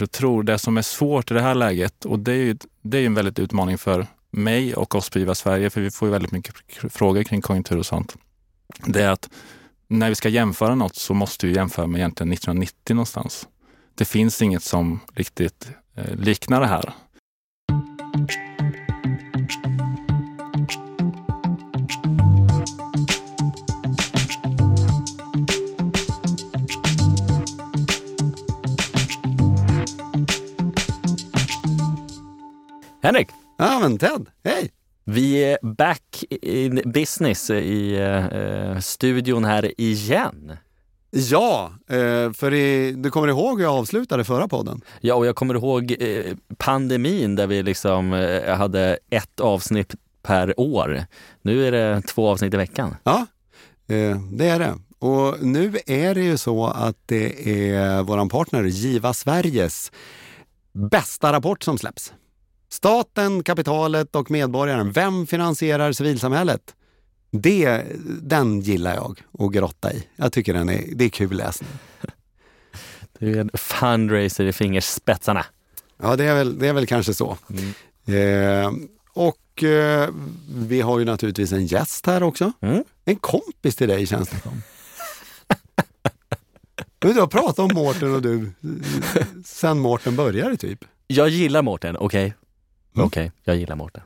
kanske tror. Det som är svårt i det här läget, och det är ju, det är en väldigt utmaning för mig och oss på IVA Sverige, för vi får ju väldigt mycket frågor kring konjunktur och sånt. Det är att när vi ska jämföra något så måste vi jämföra med egentligen 1990 någonstans. Det finns inget som riktigt eh, liknar det här. Henrik! Ja men Ted, hej! Vi är back in business i eh, studion här igen. Ja, eh, för i, du kommer ihåg hur jag avslutade förra podden? Ja, och jag kommer ihåg eh, pandemin där vi liksom eh, hade ett avsnitt per år. Nu är det två avsnitt i veckan. Ja, det är det. Och nu är det ju så att det är våran partner Giva Sveriges bästa rapport som släpps. Staten, kapitalet och medborgaren. Vem finansierar civilsamhället? Det, den gillar jag att grotta i. Jag tycker den är, det är kul läsning. Det är en fundraiser i fingerspetsarna. Ja, det är väl, det är väl kanske så. Mm. Eh, och eh, vi har ju naturligtvis en gäst här också. Mm. En kompis till dig känns det som. Du har pratat om Mårten och du sen Mårten började typ. Jag gillar Mårten, okej? Mm. Okej, jag gillar Mårten.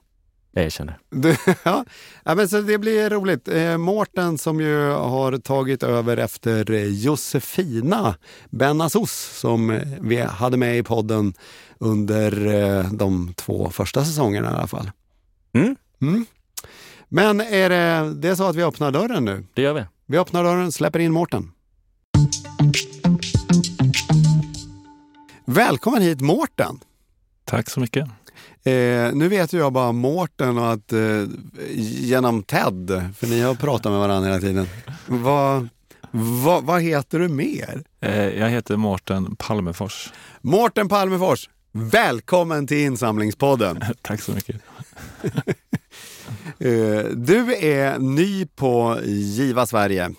Jag erkänner. Du, ja, ja, men så det blir roligt. Eh, Mårten som ju har tagit över efter Josefina Benasos som vi hade med i podden under eh, de två första säsongerna i alla fall. Mm. Mm. Men är det, det är så att vi öppnar dörren nu? Det gör vi. Vi öppnar dörren, släpper in Mårten. Välkommen hit Mårten! Tack så mycket. Eh, nu vet ju jag bara Mårten och att eh, genom Ted, för ni har pratat med varandra hela tiden. Vad vad- vad heter du mer? Eh, jag heter Mårten Palmefors. Mårten Palmefors, välkommen till Insamlingspodden. Tack så mycket. Eh, du är ny på Giva Sverige.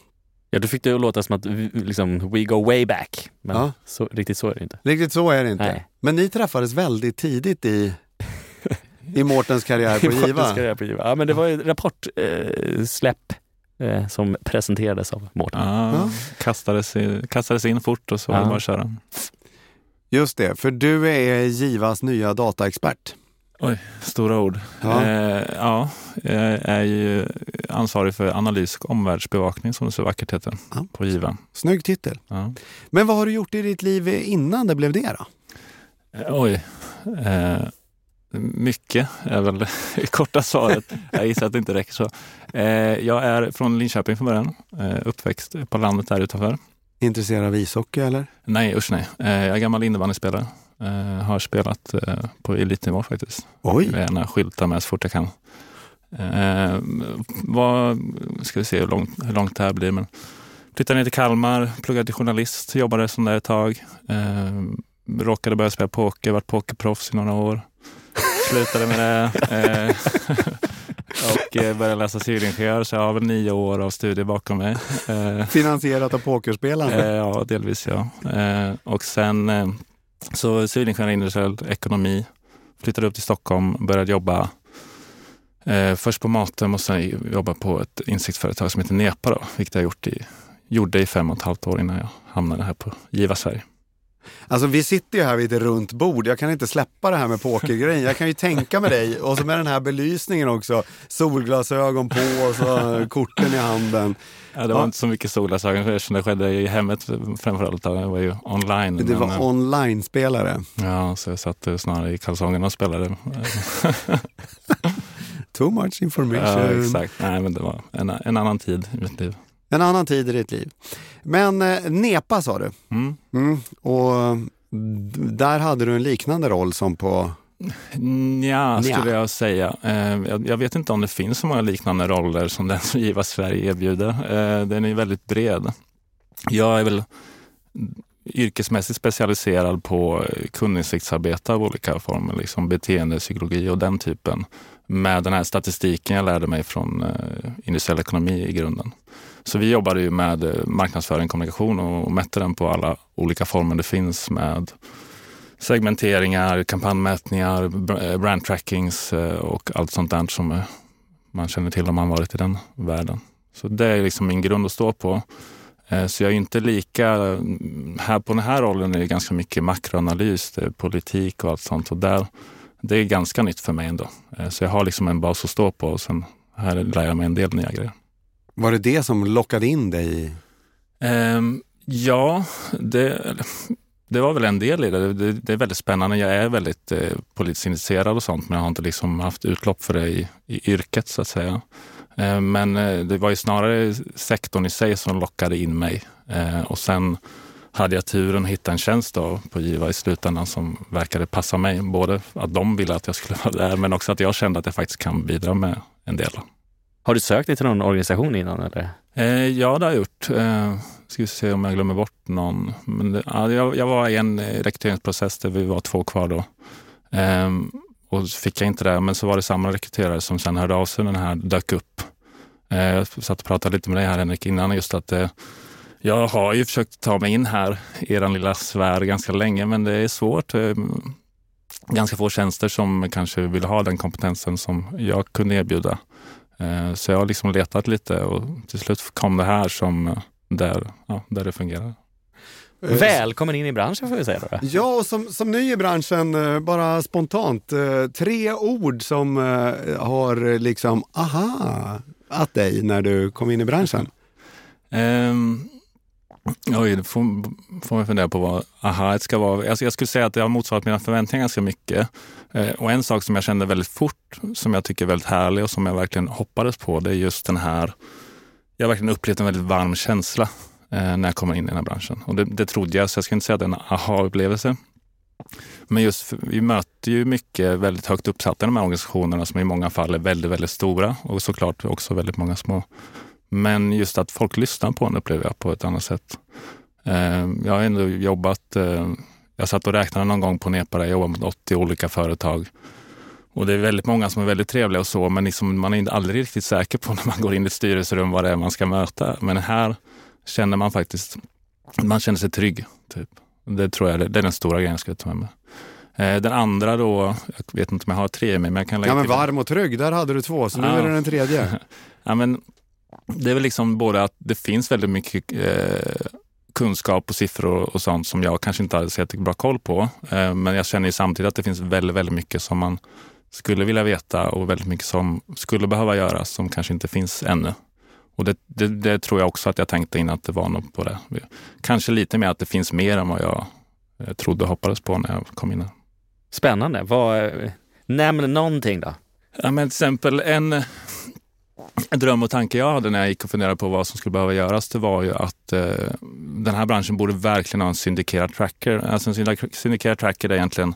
Ja, du fick det att låta som att vi- liksom, we go way back. Men Ja. så, riktigt så är det inte. Riktigt så är det inte. Nej. Men ni träffades väldigt tidigt i, i Mårtens karriär på Giva. karriär på Giva. Ja, men det var ju rapportsläpp eh, eh, som presenterades av Mårten. Ja, Ja. kastades, i, kastades in fort och så var Ja. det bara att köra. Just det, för du är Givas nya dataexpert. Oj, stora ord. Ja. Eh, ja, jag är ju ansvarig för analys och omvärldsbevakning som det så vackert heter Ja. på Giva. Snygg titel. Ja. Men vad har du gjort i ditt liv innan det blev det då? Eh, Oj. Eh, mycket är väl det korta svaret. Jag gissar att det inte räcker så. Eh, jag är från Linköping från början. Eh, uppväxt på landet där utanför. Intresserad av ishockey eller? Nej, usch nej. Eh, jag är gammal innebandyspelare. Har spelat på elitnivå faktiskt. Oj! Jag gärna skylta med så fort jag kan. Vad, ska vi se hur långt, hur långt det här blir. Men flyttade ner till Kalmar, pluggade till journalist, jobbade som där ett tag. Råkade börja spela poker, varit pokerproffs i några år. Slutade med det. Eh, och eh, började läsa civilingenjör, så jag har väl nio år av studier bakom mig. Eh, Finansierat av pokerspelarna? Eh, ja, delvis ja. Eh, och sen eh, så civilingenjör i industriell ekonomi. Flyttade upp till Stockholm, började jobba först på Matem och sen jobba på ett insiktsföretag som heter Nepa då, vilket jag gjort i, gjorde i fem och ett halvt år innan jag hamnade här på Giva Sverige. Alltså vi sitter ju här vid ett runt bord. Jag kan inte släppa det här med pokergrejen. Jag kan ju tänka med dig och så med den här belysningen också. Solglasögon på och så korten i handen. Ja, det var Ja. inte så mycket solglasögon eftersom det skedde i hemmet framförallt. Det var ju online. Det men, var eh, online-spelare. Ja, så jag satt eh, snarare i kalsongerna och spelade. Too much information. ja, exakt. Nej, men det var en, en annan tid i mitt liv. En annan tid i ditt liv. Men eh, Nepa sa du. Mm. Mm. Och där hade du en liknande roll som på... Ja, skulle jag säga. Eh, jag, vet inte om det finns så många liknande roller som den som Giva Sverige erbjuder. Eh, den är väldigt bred. Jag är väl yrkesmässigt specialiserad på kundinsiktsarbete av olika former, liksom beteendepsykologi och den typen. Med den här statistiken jag lärde mig från eh, industriell ekonomi i grunden. Så vi jobbade ju med eh, marknadsföring, kommunikation och mätte den på alla olika former det finns med segmenteringar, kampanjmätningar, eh, brand trackings eh, och allt sånt där som man känner till om man varit i den världen. Så det är liksom min grund att stå på. Så jag är inte lika... Mm, här på den här rollen är det ganska mycket makroanalys, politik och allt sånt. Och där, det är ganska nytt för mig ändå. Så jag har liksom en bas att stå på och sen här lär jag mig en del nya grejer. Var det det som lockade in dig? Um, ja, det, det var väl en del i det. Det, det är väldigt spännande. Jag är väldigt eh, politiskt intresserad och sånt, men jag har inte liksom haft utlopp för det i, i yrket så att säga. Eh, men eh, det var ju snarare sektorn i sig som lockade in mig. Eh, och sen hade jag turen att hitta en tjänst då på Giva i slutändan som verkade passa mig. Både att de ville att jag skulle vara där, men också att jag kände att jag faktiskt kan bidra med en del. Har du sökt dig till någon organisation innan? Eller? Eh, ja, det har jag gjort. Eh, ska vi se om jag glömmer bort någon. Men det, ja, jag, jag, var i en eh, rekryteringsprocess där vi var två kvar då. Eh, och fick jag inte det, men så var det samma rekryterare som sen hörde av sig när den här dök upp. Eh, jag satt och pratade lite med dig här Henrik innan just att eh, jag har ju försökt ta mig in här i er lilla sfär ganska länge, men det är svårt. Eh, ganska få tjänster som kanske vill ha den kompetensen som jag kunde erbjuda. Eh, så jag har liksom letat lite och till slut kom det här som eh, där, ja, där det fungerar. Eh, Välkommen in i branschen får vi säga då. Ja, och som, som ny i branschen, bara spontant, tre ord som har liksom aha att dig när du kom in i branschen? Um, Oj, då får, får man fundera på vad aha ska vara. Alltså jag skulle säga att det har motsvarat mina förväntningar ganska mycket. Eh, och en sak som jag kände väldigt fort, som jag tycker är väldigt härlig och som jag verkligen hoppades på, det är just den här... Jag har verkligen upplevt en väldigt varm känsla eh, när jag kommer in i den här branschen. Och det, det trodde jag, så jag ska inte säga att det är en aha-upplevelse. Men just vi möter ju mycket väldigt högt uppsatta i de här organisationerna som i många fall är väldigt, väldigt stora och såklart också väldigt många små. Men just att folk lyssnar på en upplever jag på ett annat sätt. Eh, jag har ändå jobbat, eh, jag satt och räknade någon gång på Nepa där jag jobbat med 80 olika företag. Och det är väldigt många som är väldigt trevliga och så, men liksom man är aldrig riktigt säker på när man går in i ett styrelserum vad det är man ska möta. Men här känner man faktiskt, man känner sig trygg. Typ. Det tror jag det är den stora grejen jag ska ta med mig. Eh, den andra då, jag vet inte om jag har tre med men jag kan lägga Ja men varm och trygg, där hade du två, så nu ja. är det den tredje. ja, men det är väl liksom både att det finns väldigt mycket eh, kunskap och siffror och sånt som jag kanske inte har så bra koll på. Eh, men jag känner samtidigt att det finns väldigt, väldigt mycket som man skulle vilja veta och väldigt mycket som skulle behöva göras som kanske inte finns ännu. Och det, det, det tror jag också att jag tänkte innan att det var något på det. Kanske lite mer att det finns mer än vad jag eh, trodde och hoppades på när jag kom in. Här. Spännande. Vad, nämn någonting då. Ja, men till exempel en en dröm och tanke jag hade när jag gick och funderade på vad som skulle behöva göras, det var ju att eh, den här branschen borde verkligen ha en syndikerad tracker. Alltså en syndikerad tracker är egentligen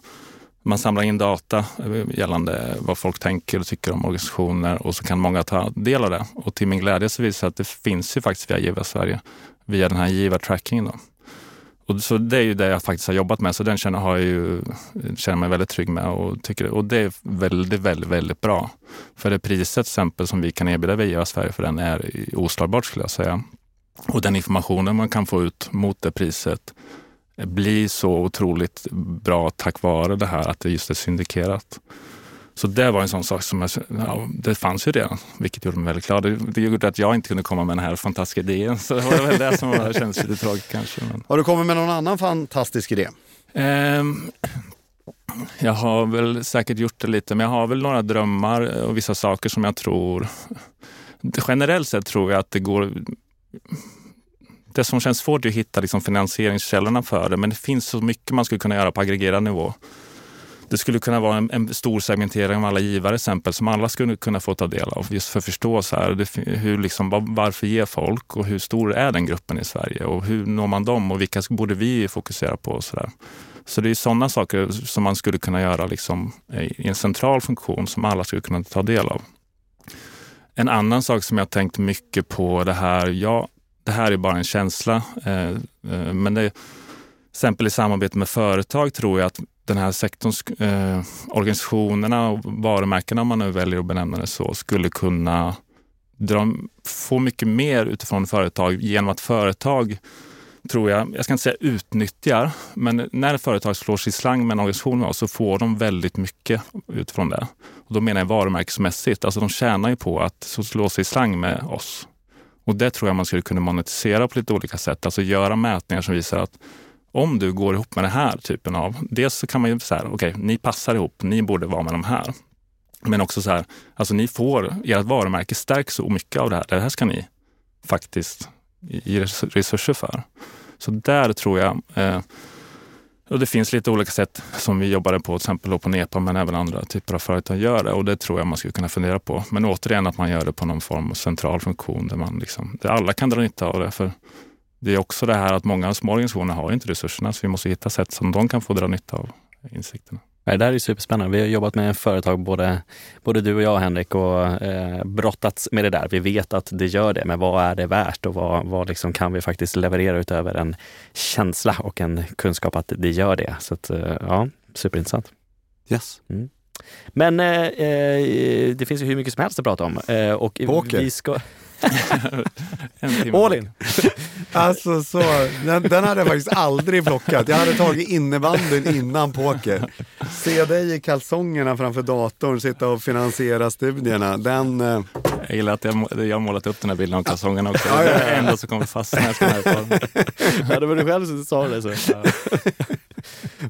man samlar in data eh, gällande vad folk tänker och tycker om organisationer och så kan många ta del av det. Och till min glädje så visar det att det finns ju faktiskt via Giva Sverige, via den här givartrackingen. Och så det är ju det jag faktiskt har jobbat med, så den känner, har jag ju, känner mig väldigt trygg med och, tycker, och det är väldigt, väldigt, väldigt bra. För det priset till exempel som vi kan erbjuda via Sverige för den är oslagbart skulle jag säga. Och den informationen man kan få ut mot det priset blir så otroligt bra tack vare det här att det just är syndikerat. Så det var en sån sak som jag, ja, det fanns ju redan, vilket gjorde mig väldigt glad. Det, det gjorde att jag inte kunde komma med den här fantastiska idén. Så det var väl det som var, kändes lite tråkigt kanske. Men. Har du kommit med någon annan fantastisk idé? Um, jag har väl säkert gjort det lite, men jag har väl några drömmar och vissa saker som jag tror... Generellt sett tror jag att det går... Det som känns svårt är att hitta liksom finansieringskällorna för det, men det finns så mycket man skulle kunna göra på aggregerad nivå. Det skulle kunna vara en, en, stor segmentering av alla givare exempel som alla skulle kunna få ta del av. Just för att förstå så här, det, hur liksom, varför ger folk och hur stor är den gruppen i Sverige och hur når man dem och vilka borde vi fokusera på och så där. Så det är sådana saker som man skulle kunna göra liksom, i en central funktion som alla skulle kunna ta del av. En annan sak som jag tänkt mycket på det här, ja, det här är bara en känsla, eh, eh, men det, exempel i samarbete med företag tror jag att den här sektorns eh, organisationerna och varumärkena, om man nu väljer att benämna det så, skulle kunna dra, få mycket mer utifrån företag genom att företag tror jag, jag ska inte säga utnyttjar, men när ett företag slår sig i slang med en organisation så får de väldigt mycket utifrån det. Och då menar jag varumärkesmässigt, alltså de tjänar ju på att slå sig i slang med oss. Och det tror jag man skulle kunna monetisera på lite olika sätt, alltså göra mätningar som visar att om du går ihop med den här typen av, dels så kan man ju säga, okej, okay, ni passar ihop, ni borde vara med de här. Men också så här, alltså ni får, ert varumärke stärks så mycket av det här. Det här ska ni faktiskt ge resurser för. Så där tror jag, eh, och det finns lite olika sätt som vi jobbade på, till exempel på Nepa, men även andra typer av företag gör det. Och det tror jag man skulle kunna fundera på. Men återigen att man gör det på någon form av central funktion där, man liksom, där alla kan dra nytta av det. För det är också det här att många små organisationer har inte resurserna, så vi måste hitta sätt som de kan få dra nytta av insikterna. Det där är superspännande. Vi har jobbat med företag, både, både du och jag Henrik, och eh, brottats med det där. Vi vet att det gör det, men vad är det värt och vad, vad liksom kan vi faktiskt leverera utöver en känsla och en kunskap att det gör det? Så att, eh, ja, superintressant. Yes. Mm. Men eh, eh, det finns ju hur mycket som helst att prata om. Eh, och Poker. Vi ska... All in. Alltså så, den, den, hade jag faktiskt aldrig plockat. Jag hade tagit innebandyn innan poker. Se dig i kalsongerna framför datorn, sitta och finansiera studierna. Den, eh... Jag gillar att jag, har målat upp den här bilden av kalsongerna också. Ja, ja, ja. Det är ändå så kommer fastna. ja, det var du själv som sa det. Så.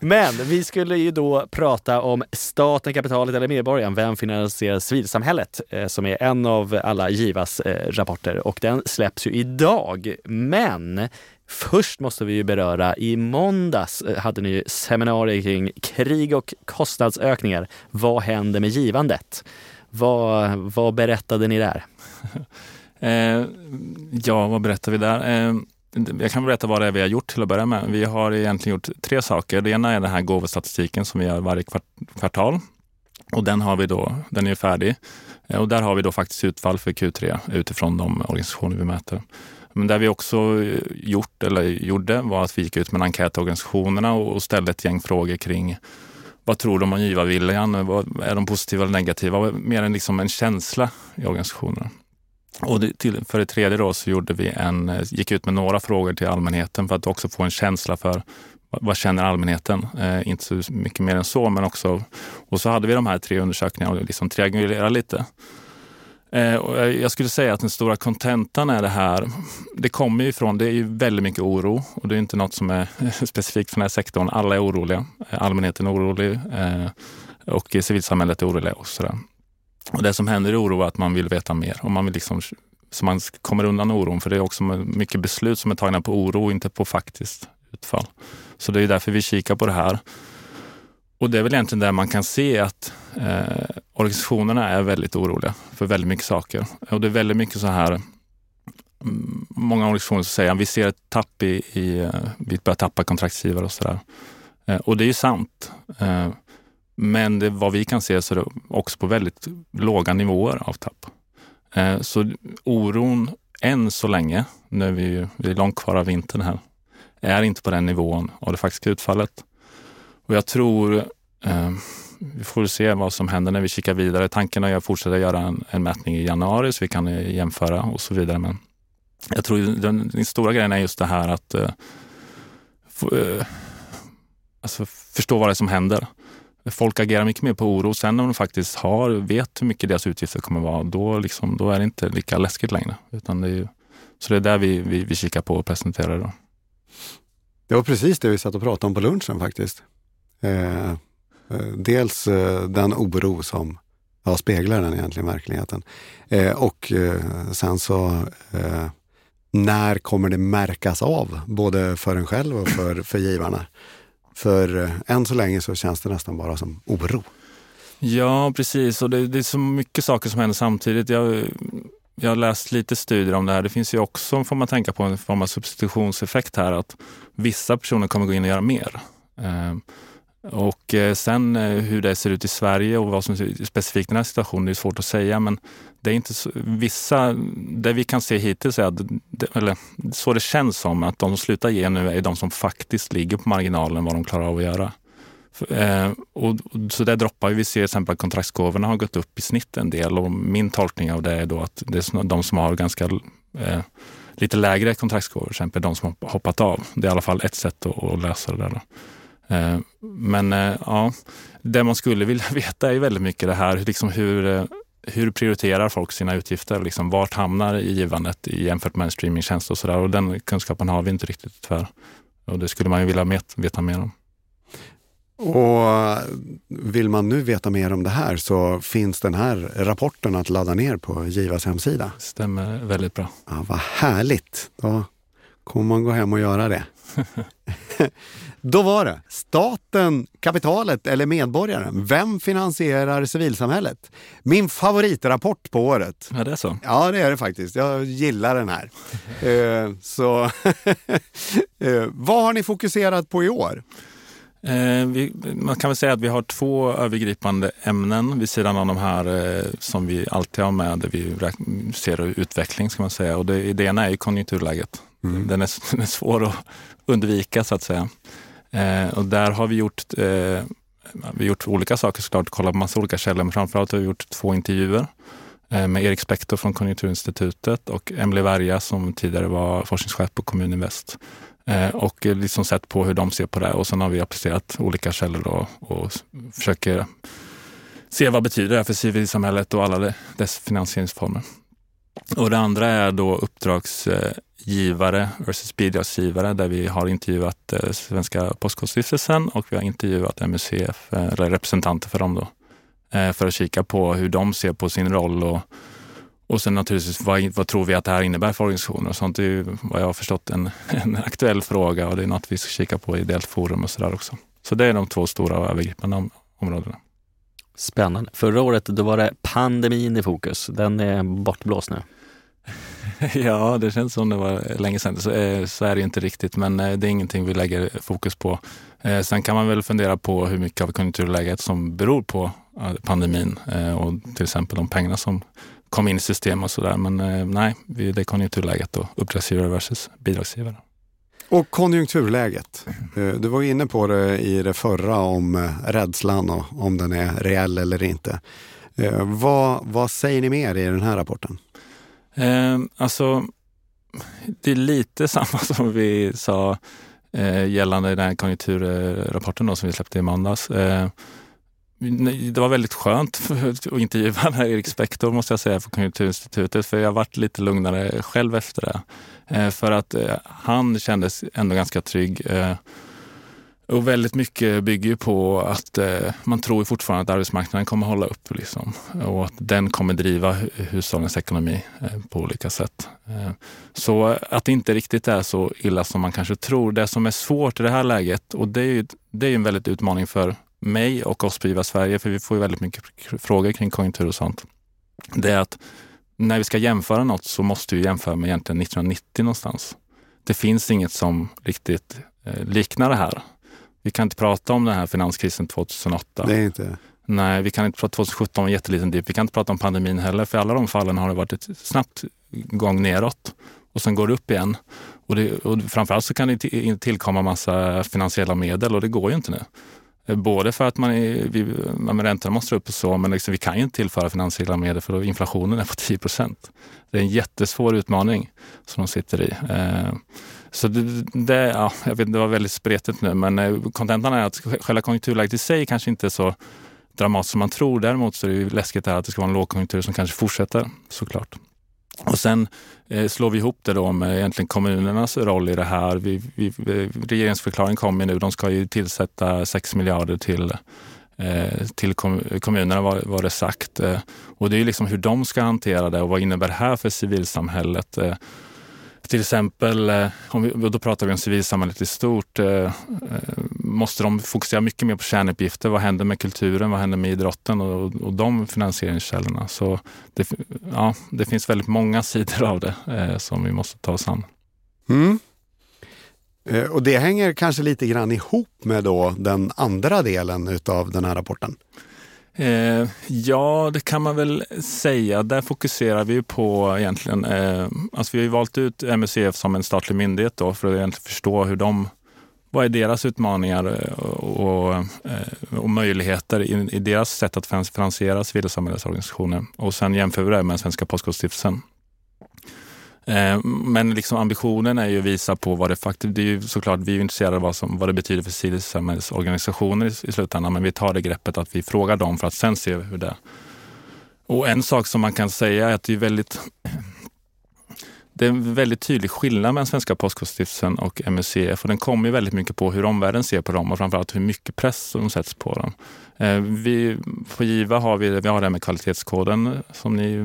Men vi skulle ju då prata om staten, kapitalet eller medborgaren. Vem finansierar civilsamhället? Eh, som är en av alla Givas eh, rapporter och den släpps ju idag. Men Först måste vi ju beröra, i måndags eh, hade ni seminarier kring krig och kostnadsökningar. Vad händer med givandet? Vad, vad berättade ni där? eh, ja, vad berättade vi där? Eh, jag kan berätta vad det är vi har gjort till att börja med. Vi har egentligen gjort tre saker. Det ena är den här gåvostatistiken som vi gör varje kvartal. Och den, har vi då, den är färdig. Eh, och där har vi då faktiskt utfall för Q3 utifrån de organisationer vi mäter. Men det vi också eh, gjort, eller gjorde var att vi gick ut med en enkät till organisationerna och ställde ett gäng frågor kring vad tror de om givarviljan? Är de positiva eller negativa? Mer än liksom en känsla i organisationerna. Och till, för det tredje då så gjorde vi en, eh, gick ut med några frågor till allmänheten för att också få en känsla för vad, känner allmänheten? Eh, inte så mycket mer än så, men också... Och så hade vi de här tre undersökningarna och liksom triangulerade lite. Eh, och jag skulle säga att den stora kontentan är det här. Det kommer ju ifrån, det är ju väldigt mycket oro och det är inte något som är specifikt för den här sektorn. Alla är oroliga. Allmänheten är orolig eh, och civilsamhället är oroliga och sådär. Och det som händer i oro är att man vill veta mer och man vill liksom så man kommer undan oron. För det är också mycket beslut som är tagna på oro och inte på faktiskt utfall. Så det är därför vi kikar på det här. Och det är väl egentligen där man kan se att eh, organisationerna är väldigt oroliga för väldigt mycket saker. Och det är väldigt mycket så här, mm, många organisationer som säger att vi ser ett tapp i, i eh, vi börjar tappa kontraktsgivare och sådär. Eh, och det är ju sant. Eh, men det, vad vi kan se så är det också på väldigt låga nivåer av tapp. Eh, så oron än så länge, nu är vi, vi är långt kvar av vintern här, är inte på den nivån av det faktiska utfallet. Och jag tror, eh, vi får se vad som händer när vi kikar vidare. Tanken är att fortsätta göra en, en mätning i januari så vi kan eh, jämföra och så vidare. Men jag tror den, den stora grejen är just det här att eh, få, eh, alltså förstå vad det är som händer. Folk agerar mycket mer på oro. Sen när de faktiskt har, vet hur mycket deras utgifter kommer vara, då, liksom, då är det inte lika läskigt längre. Utan det är, så det är där vi, vi, vi kikar på och presenterar. idag. Det var precis det vi satt och pratade om på lunchen faktiskt. Eh, eh, dels eh, den oro som ja, speglar den egentligen verkligheten. Eh, och eh, sen så eh, när kommer det märkas av, både för en själv och för, för givarna? För eh, än så länge så känns det nästan bara som oro. Ja, precis. Och det, det är så mycket saker som händer samtidigt. Jag, jag har läst lite studier om det här. Det finns ju också, får man tänka på, en form av substitutionseffekt här. Att vissa personer kommer gå in och göra mer. Ehm, och eh, sen eh, hur det ser ut i Sverige och vad som är specifikt i den här situationen det är svårt att säga. Men det är inte så, vissa, det vi kan se hittills är att, eller så det känns som, att de som slutar ge nu är de som faktiskt ligger på marginalen vad de klarar av att göra. Eh, och, så det droppar. Vi ser till exempel att kontraktsgåvorna har gått upp i snitt en del och min tolkning av det är då att det är de som har ganska eh, lite lägre kontraktsgåvor, till exempel de som har hoppat av. Det är i alla fall ett sätt att, att lösa det där. Då. Eh, men eh, ja, det man skulle vilja veta är väldigt mycket det här, liksom hur, eh, hur prioriterar folk sina utgifter? Liksom vart hamnar givandet jämfört med en streamingtjänst och sådär? Och den kunskapen har vi inte riktigt tyvärr. Och det skulle man ju vilja veta mer om. Och vill man nu veta mer om det här så finns den här rapporten att ladda ner på Givas hemsida. Stämmer väldigt bra. Ja, vad härligt! Då kommer man gå hem och göra det. Då var det staten, kapitalet eller medborgaren. Vem finansierar civilsamhället? Min favoritrapport på året. Ja, det är så? Ja, det är det faktiskt. Jag gillar den här. uh, så uh, vad har ni fokuserat på i år? Eh, vi, man kan väl säga att vi har två övergripande ämnen vid sidan av de här eh, som vi alltid har med, där vi ser utveckling. ska man säga. Och det, det ena är konjunkturläget. Mm. Den, är, den är svår att undvika så att säga. Eh, och där har vi gjort, eh, vi gjort olika saker såklart, kollat på massa olika källor, men framförallt har vi gjort två intervjuer eh, med Erik Spektor från Konjunkturinstitutet och Emily Varga som tidigare var forskningschef på Kommuninvest. Eh, och liksom sett på hur de ser på det och sen har vi applicerat olika källor då och försöker se vad betyder det för civilsamhället och alla dess finansieringsformer. Och det andra är då uppdragsgivare versus bidragsgivare där vi har intervjuat eh, Svenska Postkodstiftelsen och vi har intervjuat MUCF, eh, eller representanter för dem då, eh, för att kika på hur de ser på sin roll och och sen naturligtvis, vad, vad, tror vi att det här innebär för organisationer och sånt? Det är ju vad jag har förstått en, en aktuell fråga och det är något vi ska kika på i ideellt Forum och sådär också. Så det är de två stora och övergripande områdena. Spännande. Förra året då var det pandemin i fokus. Den är bortblåst nu. ja, det känns som det var länge sedan. Så, eh, så är det inte riktigt, men eh, det är ingenting vi lägger fokus på. Eh, sen kan man väl fundera på hur mycket av konjunkturläget som beror på pandemin och till exempel de pengarna som kom in i system och sådär. Men nej, det är konjunkturläget och uppdragsgivare versus bidragsgivare. Och konjunkturläget. Eh, du var inne på det i det förra om eh, rädslan och om den är reell eller inte. Eh, vad, vad säger ni mer i den här rapporten? Eh, alltså, det är lite samma som vi sa eh, gällande den här konjunkturrapporten då, som vi släppte i måndags. Eh, det var väldigt skönt att intervjua den här Erik Spektor måste jag säga på Konjunkturinstitutet för jag varit lite lugnare själv efter det. Eh, för att eh, han kändes ändå ganska trygg. Eh, och väldigt mycket bygger ju på att man tror fortfarande att arbetsmarknaden kommer hålla upp liksom. och att den kommer driva hushållens ekonomi på olika sätt. Så att det inte riktigt är så illa som man kanske tror. Det som är svårt i det här läget och det är ju, det är en väldigt utmaning för mig och oss på IVA Sverige, för vi får ju väldigt mycket frågor kring konjunktur och sånt, det är att när vi ska jämföra något så måste vi jämföra med egentligen 1990 någonstans. Det finns inget som riktigt eh, liknar det här. Vi kan inte prata om den här finanskrisen 2008. Det inte. Nej, vi kan inte prata 2017 om en jätteliten dipp. Vi kan inte prata om pandemin heller, för i alla de fallen har det varit ett snabbt gång neråt och sen går det upp igen. Och, det, och framförallt så kan det tillkomma massa finansiella medel och det går ju inte nu. Både för att man är, vi, räntorna måste upp och så, men liksom, vi kan ju inte tillföra finansiella medel för inflationen är på 10 procent. Det är en jättesvår utmaning som de sitter i. Eh, så det, det, ja, jag vet, det var väldigt spretigt nu, men eh, kontentan är att själva konjunkturläget i sig kanske inte är så dramatiskt som man tror. Däremot så är det läskigt att det ska vara en lågkonjunktur som kanske fortsätter såklart. Och sen eh, slår vi ihop det då med eh, egentligen kommunernas roll i det här. Vi, vi, eh, regeringsförklaringen kommer nu. De ska ju tillsätta 6 miljarder till eh, till kommunerna var, var det sagt. Eh, och det är liksom hur de ska hantera det och vad innebär det här för civilsamhället? Eh, till exempel, eh, om vi, då pratar vi om civilsamhället i stort, eh, eh, måste de fokusera mycket mer på kärnuppgifter. Vad händer med kulturen? Vad händer med idrotten och, och de finansieringskällorna? Så det, ja, det finns väldigt många sidor av det eh, som vi måste ta oss an. Mm. Och det hänger kanske lite grann ihop med då den andra delen utav den här rapporten. Eh, ja, det kan man väl säga. Där fokuserar vi på egentligen, eh, alltså vi har valt ut MUCF som en statlig myndighet då för att egentligen förstå hur de, vad är deras utmaningar eh, och, och, eh, och möjligheter i, i, deras sätt att finansiera civilsamhällesorganisationer. Och sen jämför vi det med Svenska Postkodstiftelsen. Eh, men liksom ambitionen är ju att visa på vad det faktiskt, det är ju såklart, vi är intresserade av vad, som, vad det betyder för civilsamhällesorganisationer i, i slutändan, men vi tar det greppet att vi frågar dem för att sen se hur det är. Och en sak som man kan säga är att det är väldigt det är en väldigt tydlig skillnad mellan Svenska Postkodstiftelsen och MUCF och den kommer ju väldigt mycket på hur omvärlden ser på dem och framförallt hur mycket press som sätts på dem. Eh, vi, på Giva har vi, vi har det här med kvalitetskoden som ni är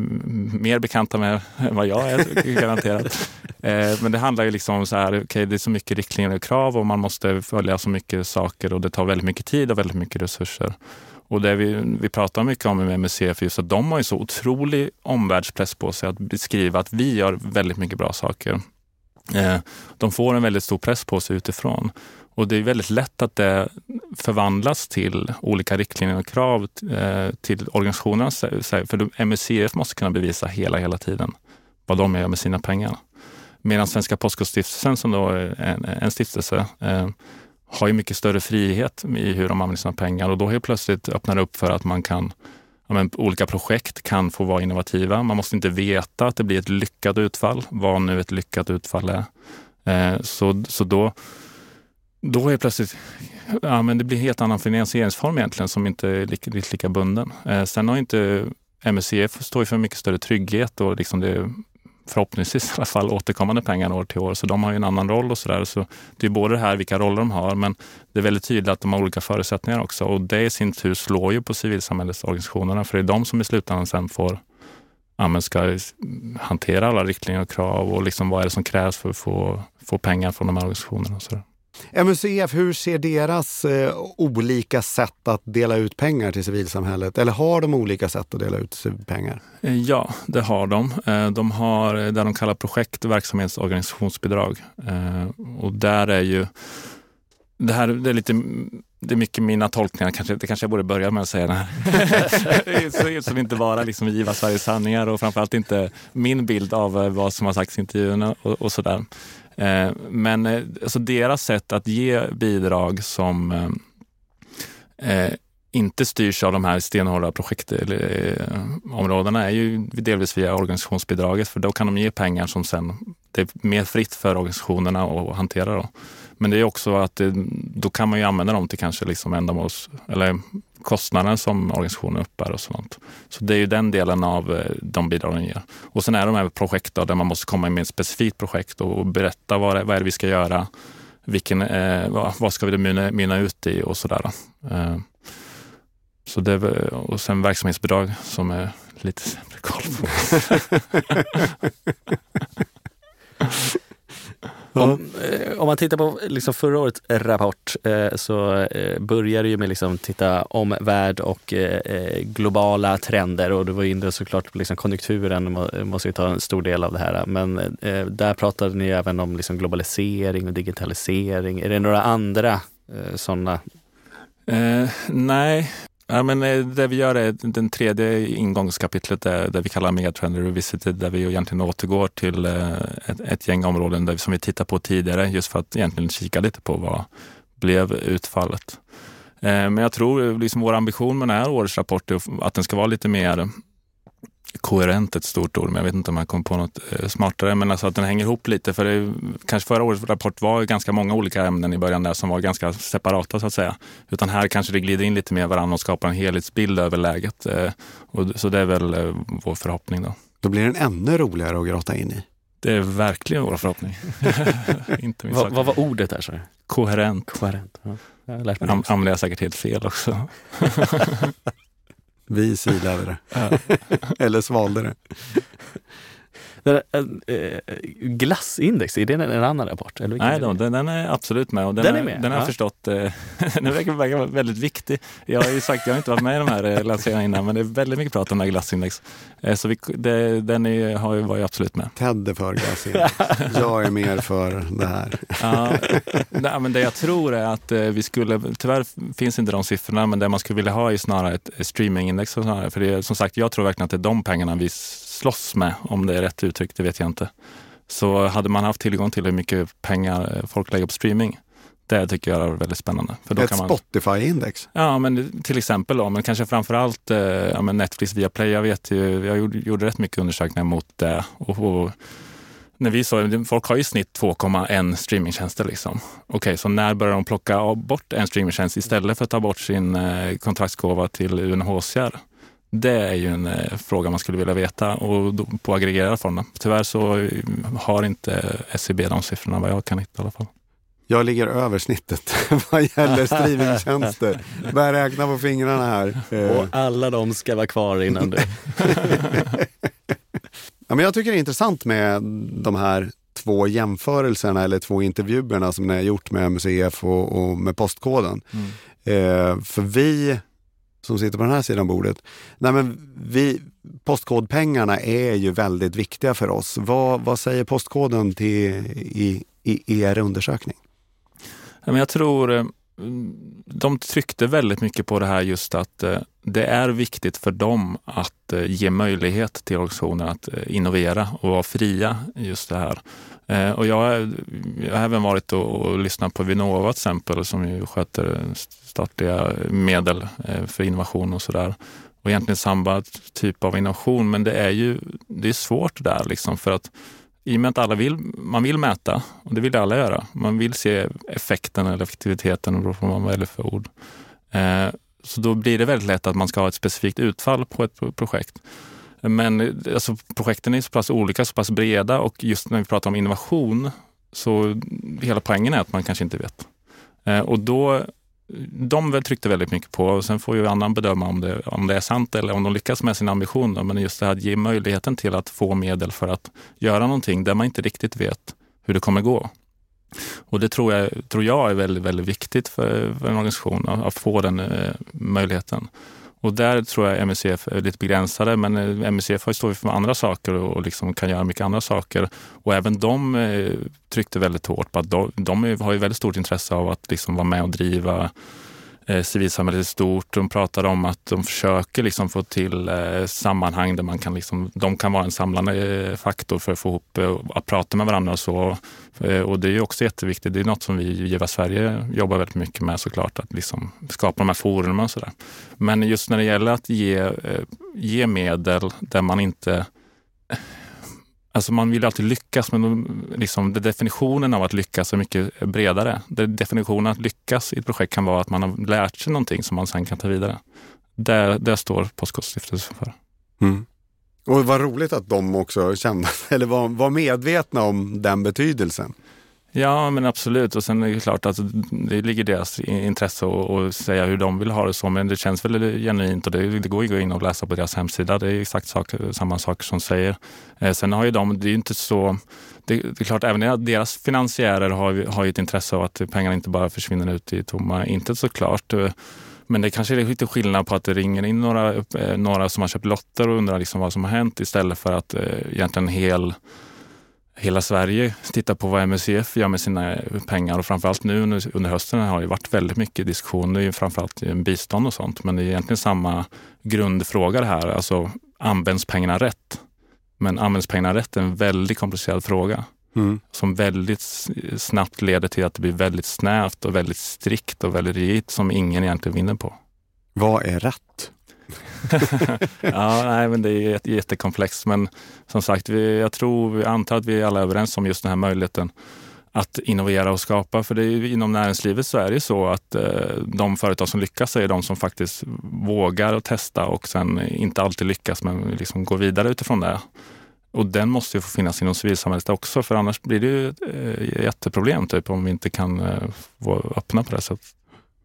mer bekanta med än vad jag är, garanterat. Eh, men det handlar ju liksom om så här, okay, det är så mycket riktlinjer och krav och man måste följa så mycket saker och det tar väldigt mycket tid och väldigt mycket resurser. Och det vi, vi pratar mycket om med MUCF är just att de har ju så otrolig omvärldspress på sig att beskriva att vi gör väldigt mycket bra saker. Eh, de får en väldigt stor press på sig utifrån. Och det är väldigt lätt att det förvandlas till olika riktlinjer och krav eh, till organisationerna. För MUCF måste kunna bevisa hela, hela tiden vad de gör med sina pengar. Medan Svenska Postkodstiftelsen som då är en, en stiftelse eh, har ju mycket större frihet i hur de använder sina pengar och då helt plötsligt öppnar det upp för att man kan ja, men, olika projekt kan få vara innovativa. Man måste inte veta att det blir ett lyckat utfall, vad nu ett lyckat utfall är. Eh, så, så då, då är plötsligt, ja men det blir en helt annan finansieringsform egentligen som inte är lika, lika bunden. Eh, sen har inte MUCF står för mycket större trygghet och liksom det förhoppningsvis i alla fall återkommande pengar år till år. Så de har ju en annan roll och sådär. Så det är både det här vilka roller de har, men det är väldigt tydligt att de har olika förutsättningar också. Och det i sin tur slår ju på civilsamhällesorganisationerna, för det är de som i slutändan sen får ja, ska hantera alla riktlinjer och krav och liksom vad är det som krävs för att få, få pengar från de här organisationerna. Och så MUCF, hur ser deras eh, olika sätt att dela ut pengar till civilsamhället? Eller har de olika sätt att dela ut pengar? Eh, ja, det har de. Eh, de har det de kallar projekt och verksamhetsorganisationsbidrag. Eh, och där är ju det här det är lite det är mycket mina tolkningar, kanske, det kanske jag borde börja med att säga det här. så, så det inte bara liksom giva Sveriges sanningar och framförallt inte min bild av vad som har sagts i intervjuerna och, och sådär. Eh, men eh, alltså deras sätt att ge bidrag som eh, eh inte styrs av de här stenhårda projektområdena eh, är ju delvis via organisationsbidraget för då kan de ge pengar som sen det är mer fritt för organisationerna att hantera. Då. Men det är också att det, då kan man ju använda dem till kanske liksom ändamåls eller kostnaden som organisationen uppbär och sånt. Så det är ju den delen av eh, de bidrag den ger. Och sen är de här projekt där man måste komma med ett specifikt projekt och berätta vad, det, vad är det vi ska göra, vilken, eh, vad, vad, ska vi mynna, mynna ut i och sådär. Eh, så det, och sen verksamhetsbidrag som är lite sämre koll på. Om, eh, om, man tittar på liksom förra årets rapport eh, så eh, börjar det ju med liksom titta om värld och eh, eh, globala trender och du var inne såklart liksom konjunkturen, måste ju ta en stor del av det här. Men eh, där pratade ni även om liksom globalisering och digitalisering. Är det några andra eh, sådana? nej, Ja, men eh, det vi gör är den tredje ingångskapitlet där, där vi kallar Megatrender Revisited, där vi egentligen återgår till eh, ett, ett gäng områden där, som vi tittat på tidigare, just för att egentligen kika lite på vad blev utfallet. Eh, men jag tror liksom vår ambition med den här årets rapport är att den ska vara lite mer koherent ett stort ord, men jag vet inte om jag kom på något eh, smartare. Men alltså att den hänger ihop lite. För det, kanske förra årets rapport var ganska många olika ämnen i början där som var ganska separata så att säga. Utan här kanske det glider in lite mer varandra och skapar en helhetsbild över läget. Eh, och, så det är väl eh, vår förhoppning då. Då blir den ännu roligare att grotta in i. Det är verkligen vår förhoppning. inte min Va, vad var ordet där? Så? Koherent. Koherent. Ja. Jag Am använder jag säkert helt fel också. Vi silade det. Eller svalde det. Den, äh, glassindex, är det en, en annan rapport? Eller Nej, då, den, den, är absolut med. Och den, den är med? Den har jag förstått, eh, den verkar väldigt viktig. Jag har ju sagt, jag har inte varit med i de här lanseringarna innan, men det är väldigt mycket prat om den här glassindex. Eh, så vi, det, den är, har ju, var ju absolut med. Ted är för glassindex. jag är mer för det här. ja, nej, men det jag tror är att vi skulle, tyvärr finns inte de siffrorna, men det man skulle vilja ha är snarare ett streamingindex. För det är, som sagt, jag tror verkligen att det är de pengarna vi slåss med, om det är rätt uttryck, det vet jag inte. Så hade man haft tillgång till hur mycket pengar folk lägger på streaming, det tycker jag är väldigt spännande. För då Ett man... Spotify-index? Ja, men till exempel då, men kanske framförallt eh, ja, men Netflix via Play. Jag vet ju, jag gjorde, gjorde rätt mycket undersökningar mot det. Och, och när vi sa folk har i snitt 2,1 streamingtjänster. Liksom. Okej, okay, så när börjar de plocka bort en streamingtjänst istället för att ta bort sin eh, kontraktsgåva till UNHCR? Det är ju en eh, fråga man skulle vilja veta och då, på aggregerade former. Tyvärr så eh, har inte SCB de siffrorna vad jag kan hitta i alla fall. Jag ligger över snittet vad gäller streamingtjänster. Börjar räkna på fingrarna här. Och alla de ska vara kvar innan du. ja, men jag tycker det är intressant med de här två jämförelserna eller två intervjuerna som ni har gjort med MUCF och, och med Postkoden. Mm. Eh, för vi som sitter på den här sidan bordet. Nej, men vi, postkodpengarna är ju väldigt viktiga för oss. Vad, vad säger postkoden till, i, i er undersökning? Jag tror eh, Mm, de tryckte väldigt mycket på det här just att eh, det är viktigt för dem att eh, ge möjlighet till organisationer att eh, innovera och vara fria just det här. Och jag, har, jag har även varit och, och lyssnat på Vinnova till exempel som ju sköter statliga medel för innovation och sådär. Och egentligen samma typ av innovation men det är ju det är svårt där liksom för att i och med att alla vill, man vill mäta, och det vill alla göra. Man vill se effekten eller effektiviteten, beroende på vad man väljer för ord. Eh, så då blir det väldigt lätt att man ska ha ett specifikt utfall på ett projekt. Men eh, alltså, projekten är så pass olika, så pass breda och just när vi pratar om innovation så hela poängen är att man kanske inte vet. Eh, och då de tryckte väldigt mycket på och sen får ju annan bedöma om det, om det är sant eller om de lyckas med sin ambition. Då. Men just det här att ge möjligheten till att få medel för att göra någonting där man inte riktigt vet hur det kommer gå. Och det tror jag, tror jag är väldigt, väldigt viktigt för, för en organisation att få den eh, möjligheten. Och där tror jag MUCF är lite begränsade, men eh, MUCF står ju för andra saker och liksom kan göra mycket andra saker. Och även de eh, tryckte väldigt hårt på att de, de har ju väldigt stort intresse av att liksom vara med och driva eh, civilsamhället i stort. De pratar om att de försöker liksom få till eh, sammanhang där man kan, liksom, de kan vara en samlande eh, faktor för att få ihop, eh, att prata med varandra och så. Eh, och det är också jätteviktigt. Det är något som vi i Giva Sverige jobbar väldigt mycket med såklart, att liksom skapa de här forumen och sådär. Men just när det gäller att ge, ge medel där man inte Alltså man vill alltid lyckas, men liksom, definitionen av att lyckas är mycket bredare. definitionen av att lyckas i ett projekt kan vara att man har lärt sig någonting som man sen kan ta vidare. Det, det står Postkodstiftelsen för. Mm. Och vad roligt att de också kände, eller var, var medvetna om den betydelsen. Ja, men absolut. Och sen är det klart att det ligger i deras intresse att säga hur de vill ha det så. Men det känns väl genuint och det, det går ju att gå in och läsa på deras hemsida. Det är exakt sak, samma sak som säger. Eh, sen har ju de, det är ju inte så det, det, är klart, även deras finansiärer har, har ju ett intresse av att pengarna inte bara försvinner ut i tomma intet såklart. Eh, men det kanske är lite skillnad på att det ringer in några, eh, några som har köpt lotter och undrar liksom vad som har hänt istället för att eh, egentligen hel hela Sverige tittar på vad MUCF gör med sina pengar och framförallt nu under hösten har det varit väldigt mycket diskussioner, framförallt bistånd och sånt, men det är egentligen samma grundfråga det här. Alltså, används pengarna rätt? Men används pengarna rätt är en väldigt komplicerad fråga mm. som väldigt snabbt leder till att det blir väldigt snävt och väldigt strikt och väldigt rigitt som ingen egentligen vinner på. Vad är rätt? ja, nej, men det är jättekomplext. Men som sagt, vi, jag tror, vi antar att vi alla är överens om just den här möjligheten att innovera och skapa. För det är, inom näringslivet så är det ju så att eh, de företag som lyckas är de som faktiskt vågar testa och sen inte alltid lyckas men liksom går vidare utifrån det. Och den måste ju få finnas inom civilsamhället också för annars blir det ju ett eh, jätteproblem typ, om vi inte kan eh, vara öppna på det sättet.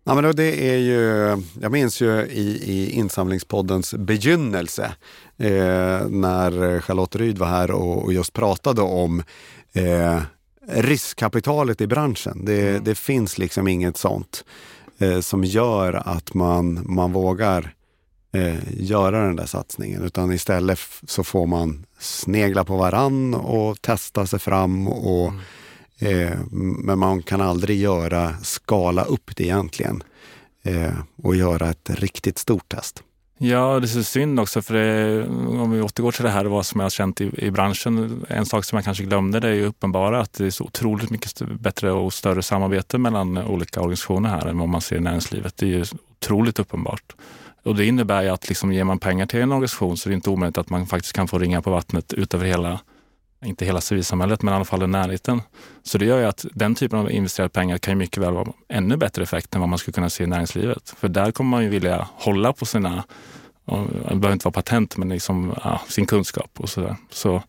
Ja, men det är ju, jag minns ju i, i insamlingspoddens begynnelse eh, när Charlotte Ryd var här och, och just pratade om eh, riskkapitalet i branschen. Det, mm. det finns liksom inget sånt eh, som gör att man, man vågar eh, göra den där satsningen utan istället så får man snegla på varann och testa sig fram och mm Eh, men man kan aldrig göra, skala upp det egentligen eh, och göra ett riktigt stort test. Ja, det är så synd också för det, om vi återgår till det här vad som jag har känt i, i branschen. En sak som jag kanske glömde det är ju uppenbara att det är så otroligt mycket bättre och större samarbete mellan olika organisationer här än vad man ser i näringslivet. Det är ju otroligt uppenbart. Och det innebär ju att liksom ger man pengar till en organisation så är det inte omöjligt att man faktiskt kan få ringa på vattnet utöver hela inte hela civilsamhället, men i alla fall i närheten. Så det gör ju att den typen av investerade pengar kan ju mycket väl vara ännu bättre effekt än vad man skulle kunna se i näringslivet. För där kommer man ju vilja hålla på sina, det behöver inte vara patent, men liksom, ja, sin kunskap och sådär. Så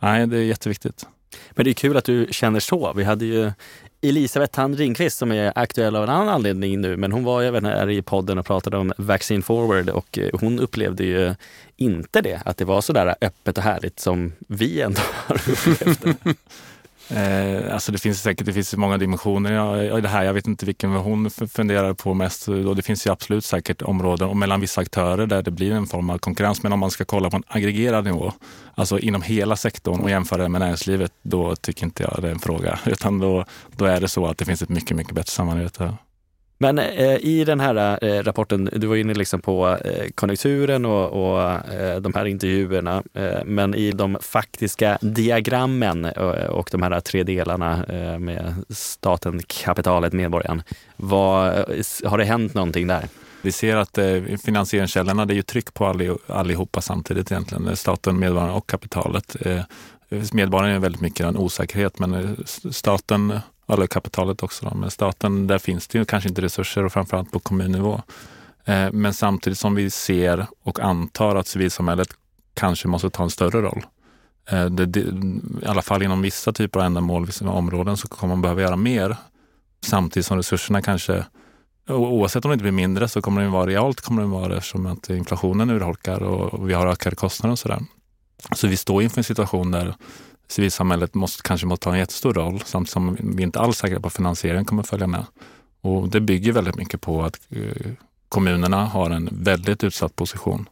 nej, det är jätteviktigt. Men det är kul att du känner så. Vi hade ju Elisabeth Thand Ringqvist som är aktuell av en annan anledning nu, men hon var även här i podden och pratade om Vaccine Forward och eh, hon upplevde ju inte det, att det var så där öppet och härligt som vi ändå har upplevt det. Eh, alltså det finns säkert det finns många dimensioner i det här. Jag vet inte vilken hon funderar på mest. Och det finns ju absolut säkert områden och mellan vissa aktörer där det blir en form av konkurrens. Men om man ska kolla på en aggregerad nivå, alltså inom hela sektorn och jämföra det med näringslivet, då tycker inte jag det är en fråga. Utan då, då är det så att det finns ett mycket, mycket bättre samarbete. Men eh, i den här eh, rapporten, du var inne liksom på eh, konjunkturen och, och eh, de här intervjuerna, eh, men i de faktiska diagrammen och, och de här tre delarna eh, med staten, kapitalet, medborgaren. Vad, har det hänt någonting där? Vi ser att eh, finansieringskällorna, det är ju tryck på allihopa samtidigt egentligen. Staten, medborgarna och kapitalet. Eh, medborgaren är väldigt mycket en osäkerhet, men eh, staten eller kapitalet också. Då. Men staten, där finns det ju kanske inte resurser och framförallt på kommunnivå. Eh, men samtidigt som vi ser och antar att civilsamhället kanske måste ta en större roll. Eh, det, det, I alla fall inom vissa typer av ändamål, vissa områden, så kommer man behöva göra mer. Samtidigt som resurserna kanske, oavsett om det inte blir mindre, så kommer det vara realt kommer det vara eftersom att inflationen urholkar och vi har ökade kostnader och sådär. Så vi står inför en situation där civilsamhället måste, kanske måste ta en jättestor roll samtidigt som vi inte alls är säkra på att finansieringen kommer att följa med. Och det bygger väldigt mycket på att eh, kommunerna har en väldigt utsatt position.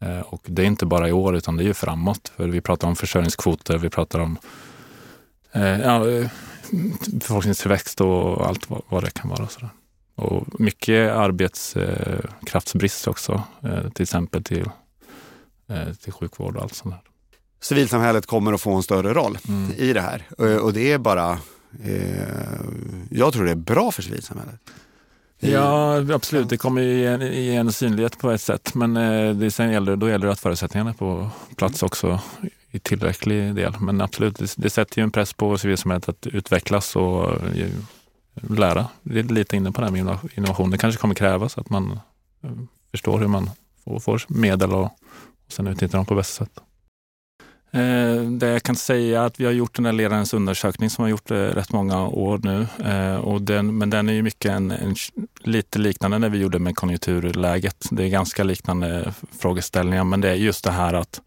Eh, och det är inte bara i år utan det är ju framåt. För vi pratar om försörjningskvoter, vi pratar om eh, ja, eh, befolkningstillväxt och allt vad, vad det kan vara. Sådär. och mycket arbetskraftsbrist också, till exempel till, till sjukvård och allt sånt där civilsamhället kommer att få en större roll mm. i det här. Och det är bara, eh, jag tror det är bra för civilsamhället. Ja, absolut. Det kommer ge en, ge en synlighet på ett sätt. Men eh, det, sen gäller, då gäller det att förutsättningarna är på plats också i tillräcklig del. Men absolut, det, det sätter ju en press på civilsamhället att utvecklas och eh, lära. Det är lite inne på det här med innovation. Det kanske kommer krävas att man eh, förstår hur man får, får medel och, och sen utnyttjar dem på bästa sätt. Eh, det jag kan säga är att vi har gjort den här ledarens undersökning som har gjort det rätt många år nu. Eh, och den, men den är ju mycket en, en, lite liknande när vi gjorde med konjunkturläget. Det är ganska liknande frågeställningar, men det är just det här att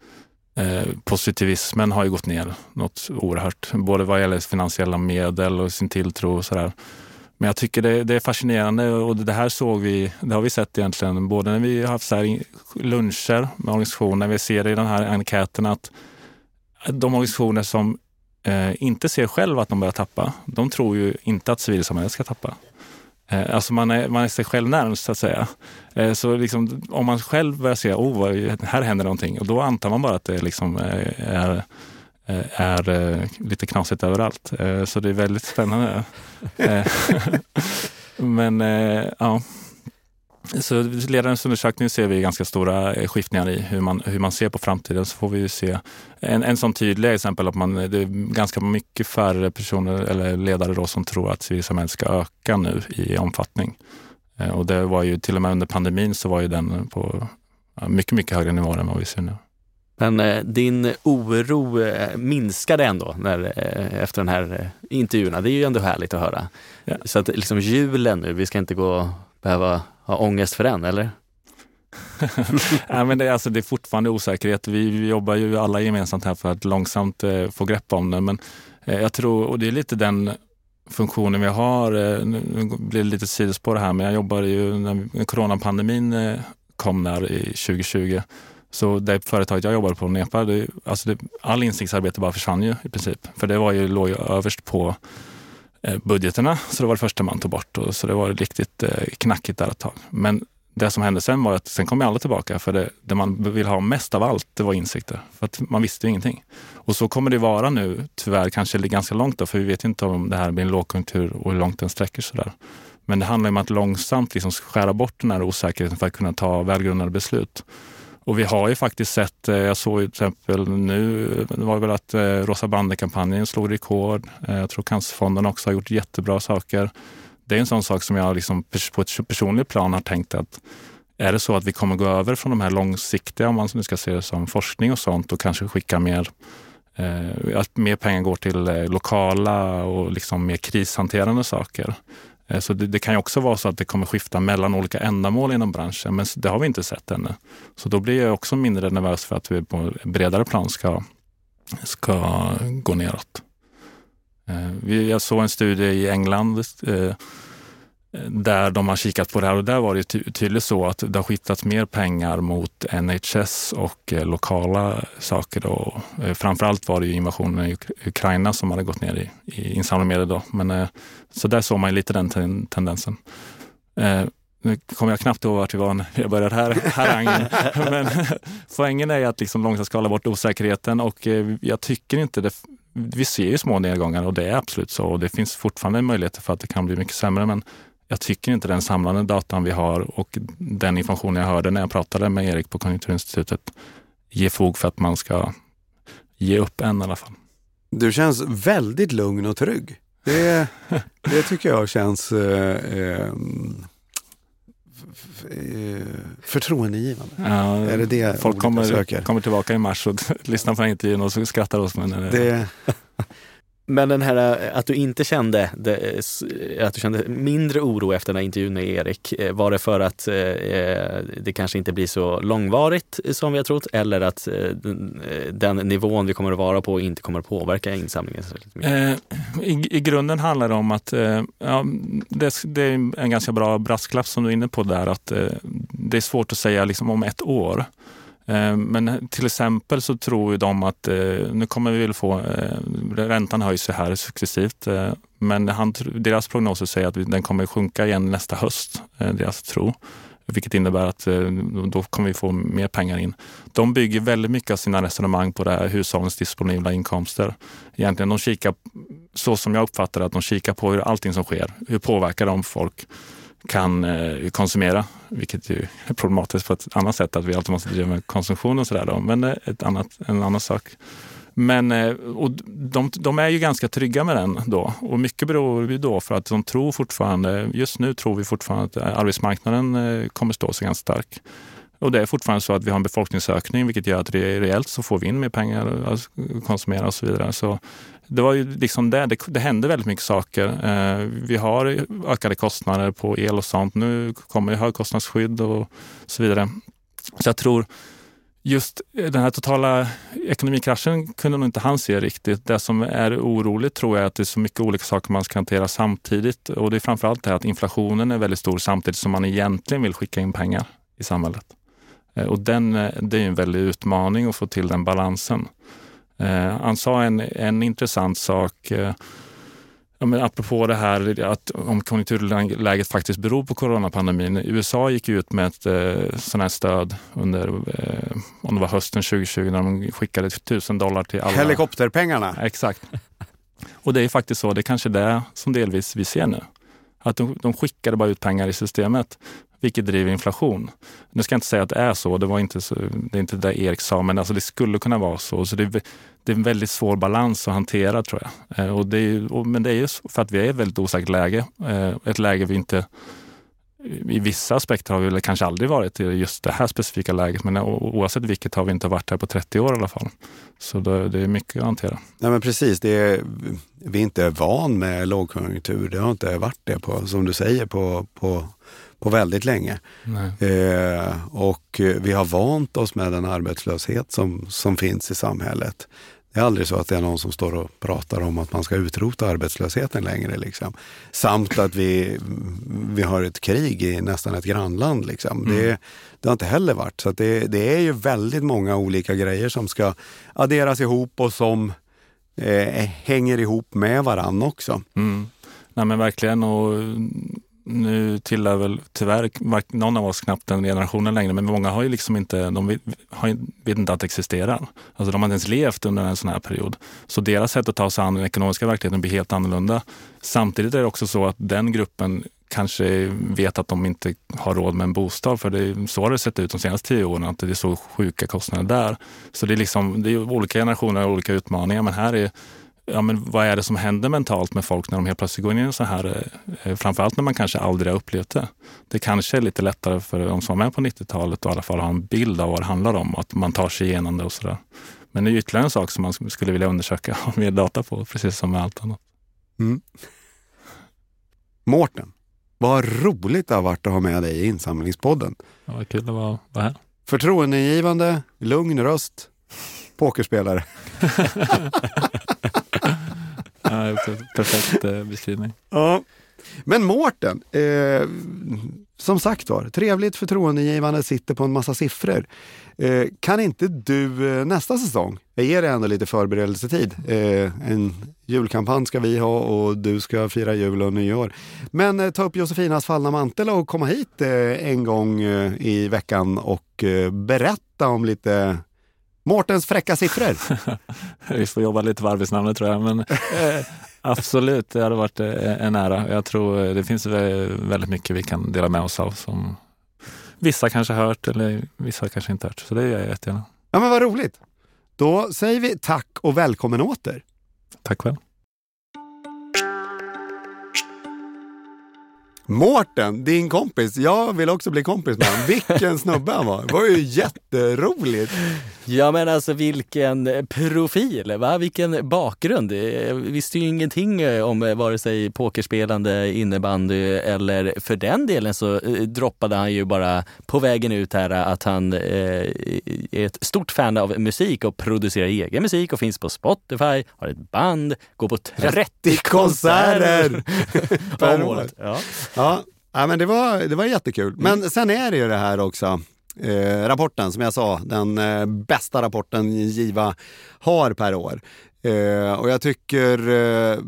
eh, positivismen har ju gått ner något oerhört. Både vad gäller finansiella medel och sin tilltro och sådär. Men jag tycker det, det, är fascinerande och det här såg vi, det har vi sett egentligen både när vi har haft så här luncher med organisationer, vi ser det i den här enkäten att de organisationer som eh, inte ser själva att de börjar tappa, de tror ju inte att civilsamhället ska tappa. Eh, alltså man är, man är sig själv närmst så att säga. Eh, så liksom, om man själv börjar se, oh, här händer någonting, och då antar man bara att det liksom eh, är, eh, är, eh, lite knasigt överallt. Eh, så det är väldigt spännande. Men ja, så ledarens undersökning ser vi ganska stora eh, skiftningar i hur man, hur man ser på framtiden. Så får vi se en, en sån tydlig exempel att man, det är ganska mycket färre personer eller ledare då som tror att civilsamhället ska öka nu i omfattning. Eh, och det var ju till och med under pandemin så var ju den på mycket, mycket högre nivå än vad vi ser nu. Men eh, din oro eh, minskade ändå när, eh, efter den här intervjuerna. Det är ju ändå härligt att höra. Ja. Så att liksom julen nu, vi ska inte gå behöva ha ångest för den, eller? Nej, men det, är, alltså, det är fortfarande osäkerhet. Vi, vi jobbar ju alla gemensamt här för att långsamt eh, få grepp om det. Men eh, jag tror, och det är lite den funktionen vi har, eh, nu blir det lite sidospår här, men jag jobbade ju när coronapandemin eh, kom där i 2020. Så det företaget jag jobbade på, Nepa, det, alltså det, all insiktsarbete bara försvann ju i princip. För det var ju, låg ju överst på Eh, budgeterna. Så det var det första man tog bort och så det var riktigt eh, knackigt där ett tag. Men det som hände sen var att sen kom alla tillbaka för det, det man vill ha mest av allt, det var insikter. För att man visste ju ingenting. Och så kommer det vara nu, tyvärr kanske ganska långt då, för vi vet inte om det här blir en lågkonjunktur och hur långt den sträcker sig där. Men det handlar om att långsamt liksom skära bort den här osäkerheten för att kunna ta välgrundade beslut. Och vi har ju faktiskt sett, eh, jag såg till exempel nu, det var väl att eh, Rosa bandet-kampanjen slog rekord. Eh, jag tror Cancerfonden också har gjort jättebra saker. Det är en sån sak som jag liksom på ett personligt plan har tänkt att är det så att vi kommer gå över från de här långsiktiga, om man nu ska se det som forskning och sånt och kanske skicka mer att mer pengar går till lokala och liksom mer krishanterande saker. Eh, så det, det, kan ju också vara så att det kommer skifta mellan olika ändamål inom branschen, men det har vi inte sett ännu. Så då blir jag också mindre nervös för att vi på bredare plan ska, ska gå neråt. Eh, jag såg en studie i England eh, där de har kikat på det här och där var det ty tydligt så att det har skiftats mer pengar mot NHS och eh, lokala saker. Då. Eh, framförallt var det ju invasionen i Ukraina som hade gått ner i, i insamlingsmedel. Då. Men, eh, så där såg man lite den ten tendensen. Nu kommer jag knappt ihåg vart vi var när jag började här, harangen. Men poängen är att liksom långsamt skala bort osäkerheten och jag tycker inte det vi ser ju små nedgångar och det är absolut så. Och det finns fortfarande möjligheter för att det kan bli mycket sämre. Men jag tycker inte den samlade datan vi har och den information jag hörde när jag pratade med Erik på Konjunkturinstitutet ger fog för att man ska ge upp än i alla fall. Du känns väldigt lugn och trygg. Det, det tycker jag känns eh, eh, förtroendegivande. Ja, är det det folk kommer, kommer tillbaka i mars och lyssnar på intervjun och så skrattar åt mig. Det, men den här eh, att du inte kände, det, eh, eh, att du kände mindre oro efter den här intervjun med Erik, var det för att det kanske inte blir så långvarigt som vi har trott eller att den nivån vi kommer att vara på inte kommer att påverka insamlingen? I, I grunden handlar det om att ja, det, det, är en ganska bra brasklapp som du är inne på där, att det är svårt att säga liksom om ett år. Eh, men till exempel så tror de att eh, nu kommer vi väl få, eh, räntan höjs ju här successivt, men han, deras prognoser säger att den kommer sjunka igen nästa höst, deras tro. Vilket innebär att då kommer vi få mer pengar in. De bygger väldigt mycket av sina resonemang på det här hushållens disponibla inkomster. Egentligen de kikar, så som jag uppfattar det, att de kikar på hur allting som sker, hur påverkar de folk? Kan eh, konsumera, vilket ju är problematiskt på ett annat sätt, att vi alltid måste driva med konsumtion och sådär. Men eh, ett annat, en annan sak. Men eh, och de, de, är ju ganska trygga med den då och mycket beror ju då för att de tror fortfarande, just nu tror vi fortfarande att eh, arbetsmarknaden eh, kommer stå sig ganska stark. Och det är fortfarande så att vi har en befolkningsökning vilket gör att reellt så får vi in mer pengar att konsumera och så vidare. Så det var ju liksom det, det, det hände väldigt mycket saker. Eh, vi har ökade kostnader på el och sånt. Nu kommer ju högkostnadsskydd och så vidare. Så jag tror just den här totala ekonomikraschen kunde nog inte han se riktigt. Det som är oroligt tror jag är att det är så mycket olika saker man ska hantera samtidigt. Och det är framförallt det att inflationen är väldigt stor samtidigt som man egentligen vill skicka in pengar i samhället. Eh, och den, eh, det är en väldig utmaning att få till den balansen. Eh, han sa en, en intressant sak Ja, men apropå det här att om konjunkturläget faktiskt beror på coronapandemin. USA gick ut med ett eh, här stöd under, eh, om det var hösten 2020, när de skickade tusen dollar till alla. Helikopterpengarna? Exakt. Och det är faktiskt så, det är kanske det som delvis vi ser nu. Att de, de skickade bara ut pengar i systemet vilket driver inflation. Nu ska jag inte säga att det är så, det, var inte så, det är inte det Erik sa, men alltså det skulle kunna vara så. så det, det är en väldigt svår balans att hantera tror jag. Eh, och det är, och, men det är ju för att vi är i ett väldigt osäkert läge. Eh, ett läge vi inte i vissa aspekter har vi kanske aldrig varit i just det här specifika läget, men oavsett vilket har vi inte varit här på 30 år i alla fall. Så det, det är mycket att hantera. Nej men precis, det är, vi är inte van med lågkonjunktur. Det har inte varit det, på, som du säger, på, på på väldigt länge. Eh, och vi har vant oss med den arbetslöshet som, som finns i samhället. Det är aldrig så att det är någon som står och pratar om att man ska utrota arbetslösheten längre. Liksom. Samt att vi, vi har ett krig i nästan ett grannland. Liksom. Mm. Det, det, har inte heller varit. Så det, det, är ju väldigt många olika grejer som ska adderas ihop och som eh, hänger ihop med varann också. Mm. Nej men verkligen. Och nu tillhör väl tyvärr någon av oss knappt den generationen längre, men många har ju liksom inte, de vet, har, vet inte att det existerar. Alltså de har inte ens levt under en sån här period. Så deras sätt att ta sig an den ekonomiska verkligheten blir helt annorlunda. Samtidigt är det också så att den gruppen kanske vet att de inte har råd med en bostad. För det är så har det sett ut de senaste tio åren, att det är så sjuka kostnader där. Så det är, liksom, det är olika generationer och olika utmaningar. Men här är ja, men vad är det som händer mentalt med folk när de helt plötsligt går in i en sån här, eh, framförallt när man kanske aldrig har upplevt det. Det kanske är lite lättare för de som var med på 90-talet att i alla fall ha en bild av vad det handlar om och att man tar sig igenom det och sådär. Men det är ytterligare en sak som man skulle vilja undersöka och mer data på, precis som med allt annat. Mm. Mårten, vad roligt det har varit att ha med dig i insamlingspodden. Ja, vad kul att vara, vara här. Förtroendeingivande, lugn röst, pokerspelare. ja, perfekt eh, beskrivning. Ja. Men Mårten, eh, som sagt var, trevligt förtroendegivande, sitter på en massa siffror. Eh, kan inte du eh, nästa säsong, jag ger dig ändå lite förberedelsetid, eh, en julkampanj ska vi ha och du ska fira jul och nyår. Men eh, ta upp Josefinas fallna mantel och komma hit eh, en gång eh, i veckan och eh, berätta om lite Mårtens fräcka siffror. vi får jobba lite på arbetsnamnet tror jag. Men, Absolut, det hade varit en ära. Jag tror det finns väldigt mycket vi kan dela med oss av som vissa kanske hört eller vissa kanske inte hört. Så det gör jag jättegärna. Ja men vad roligt. Då säger vi tack och välkommen åter. Tack själv. Mårten, din kompis. Jag vill också bli kompis med honom. Vilken snubbe han var. Det var ju jätteroligt. Ja men alltså vilken profil, va? vilken bakgrund. Jag visste ju ingenting om vare sig pokerspelande, innebandy eller för den delen så eh, droppade han ju bara på vägen ut här att han eh, är ett stort fan av musik och producerar egen musik och finns på Spotify, har ett band, går på 30 konserter per år. Ja. Ja, ja men det var, det var jättekul. Men mm. sen är det ju det här också. Eh, rapporten, som jag sa, den eh, bästa rapporten Giva har per år. Eh, och jag tycker eh,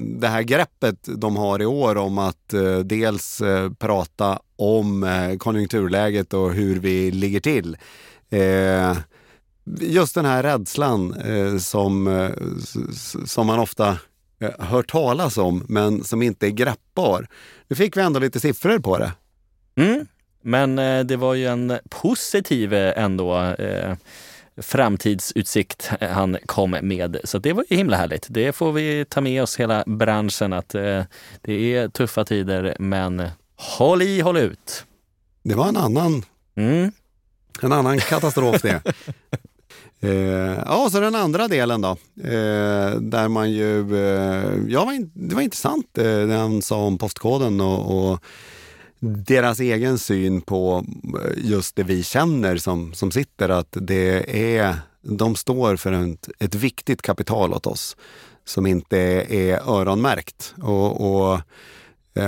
det här greppet de har i år om att eh, dels eh, prata om konjunkturläget och hur vi ligger till. just den här rädslan som, som man ofta hört talas om men som inte är greppbar. Nu fick vi ändå lite siffror på det. Mm. Men eh, det var ju en positiv eh, ändå eh, framtidsutsikt han kom med. Så det var ju himla härligt. Det får vi ta med oss hela branschen att eh, det är tuffa tider men håll i, håll ut. Det var en annan, mm. en annan katastrof det. Eh, ja, så den andra delen då. Eh, där man ju, eh, ja det var intressant eh, det han sa om postkoden och, och, deras egen syn på eh, just det vi känner som, som sitter, att det är, de står för ett, ett viktigt kapital åt oss som inte är öronmärkt. och, och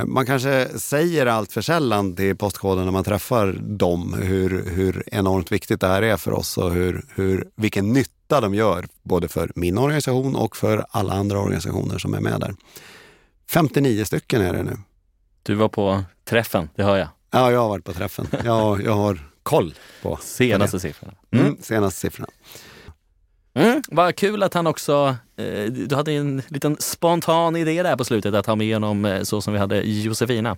man kanske säger allt för sällan till postkoden när man träffar dem hur, hur enormt viktigt det här är för oss och hur, hur, vilken nytta de gör både för min organisation och för alla andra organisationer som är med där. 59 stycken är det nu. Du var på träffen, det hör jag. Ja, jag har varit på träffen. Jag, jag har koll på senaste siffrorna. Mm. Mm, senaste siffrorna. Mm, vad kul att han också, eh, du hade en liten spontan idé där på slutet att ha med honom eh, så som vi hade Josefina.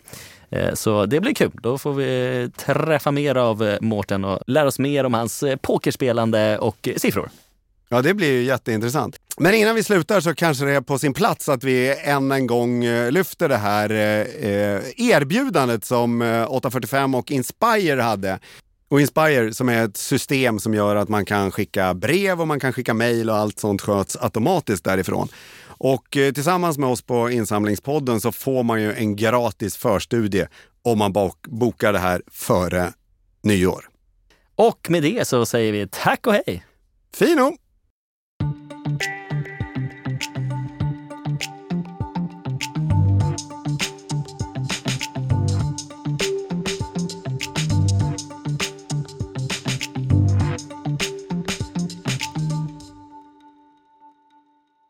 Eh, så det blir kul. Då får vi träffa mer av eh, Mårten och lära oss mer om hans eh, pokerspelande och eh, siffror. Ja, det blir ju jätteintressant. Men innan vi slutar så kanske det är på sin plats att vi än en gång lyfter det här erbjudandet som 845 och Inspire hade. Och Inspire som är ett system som gör att man kan skicka brev och man kan skicka mejl och allt sånt sköts automatiskt därifrån. Och eh, tillsammans med oss på Insamlingspodden så får man ju en gratis förstudie om man bokar det här före nyår. Och med det så säger vi tack och hej! Fino!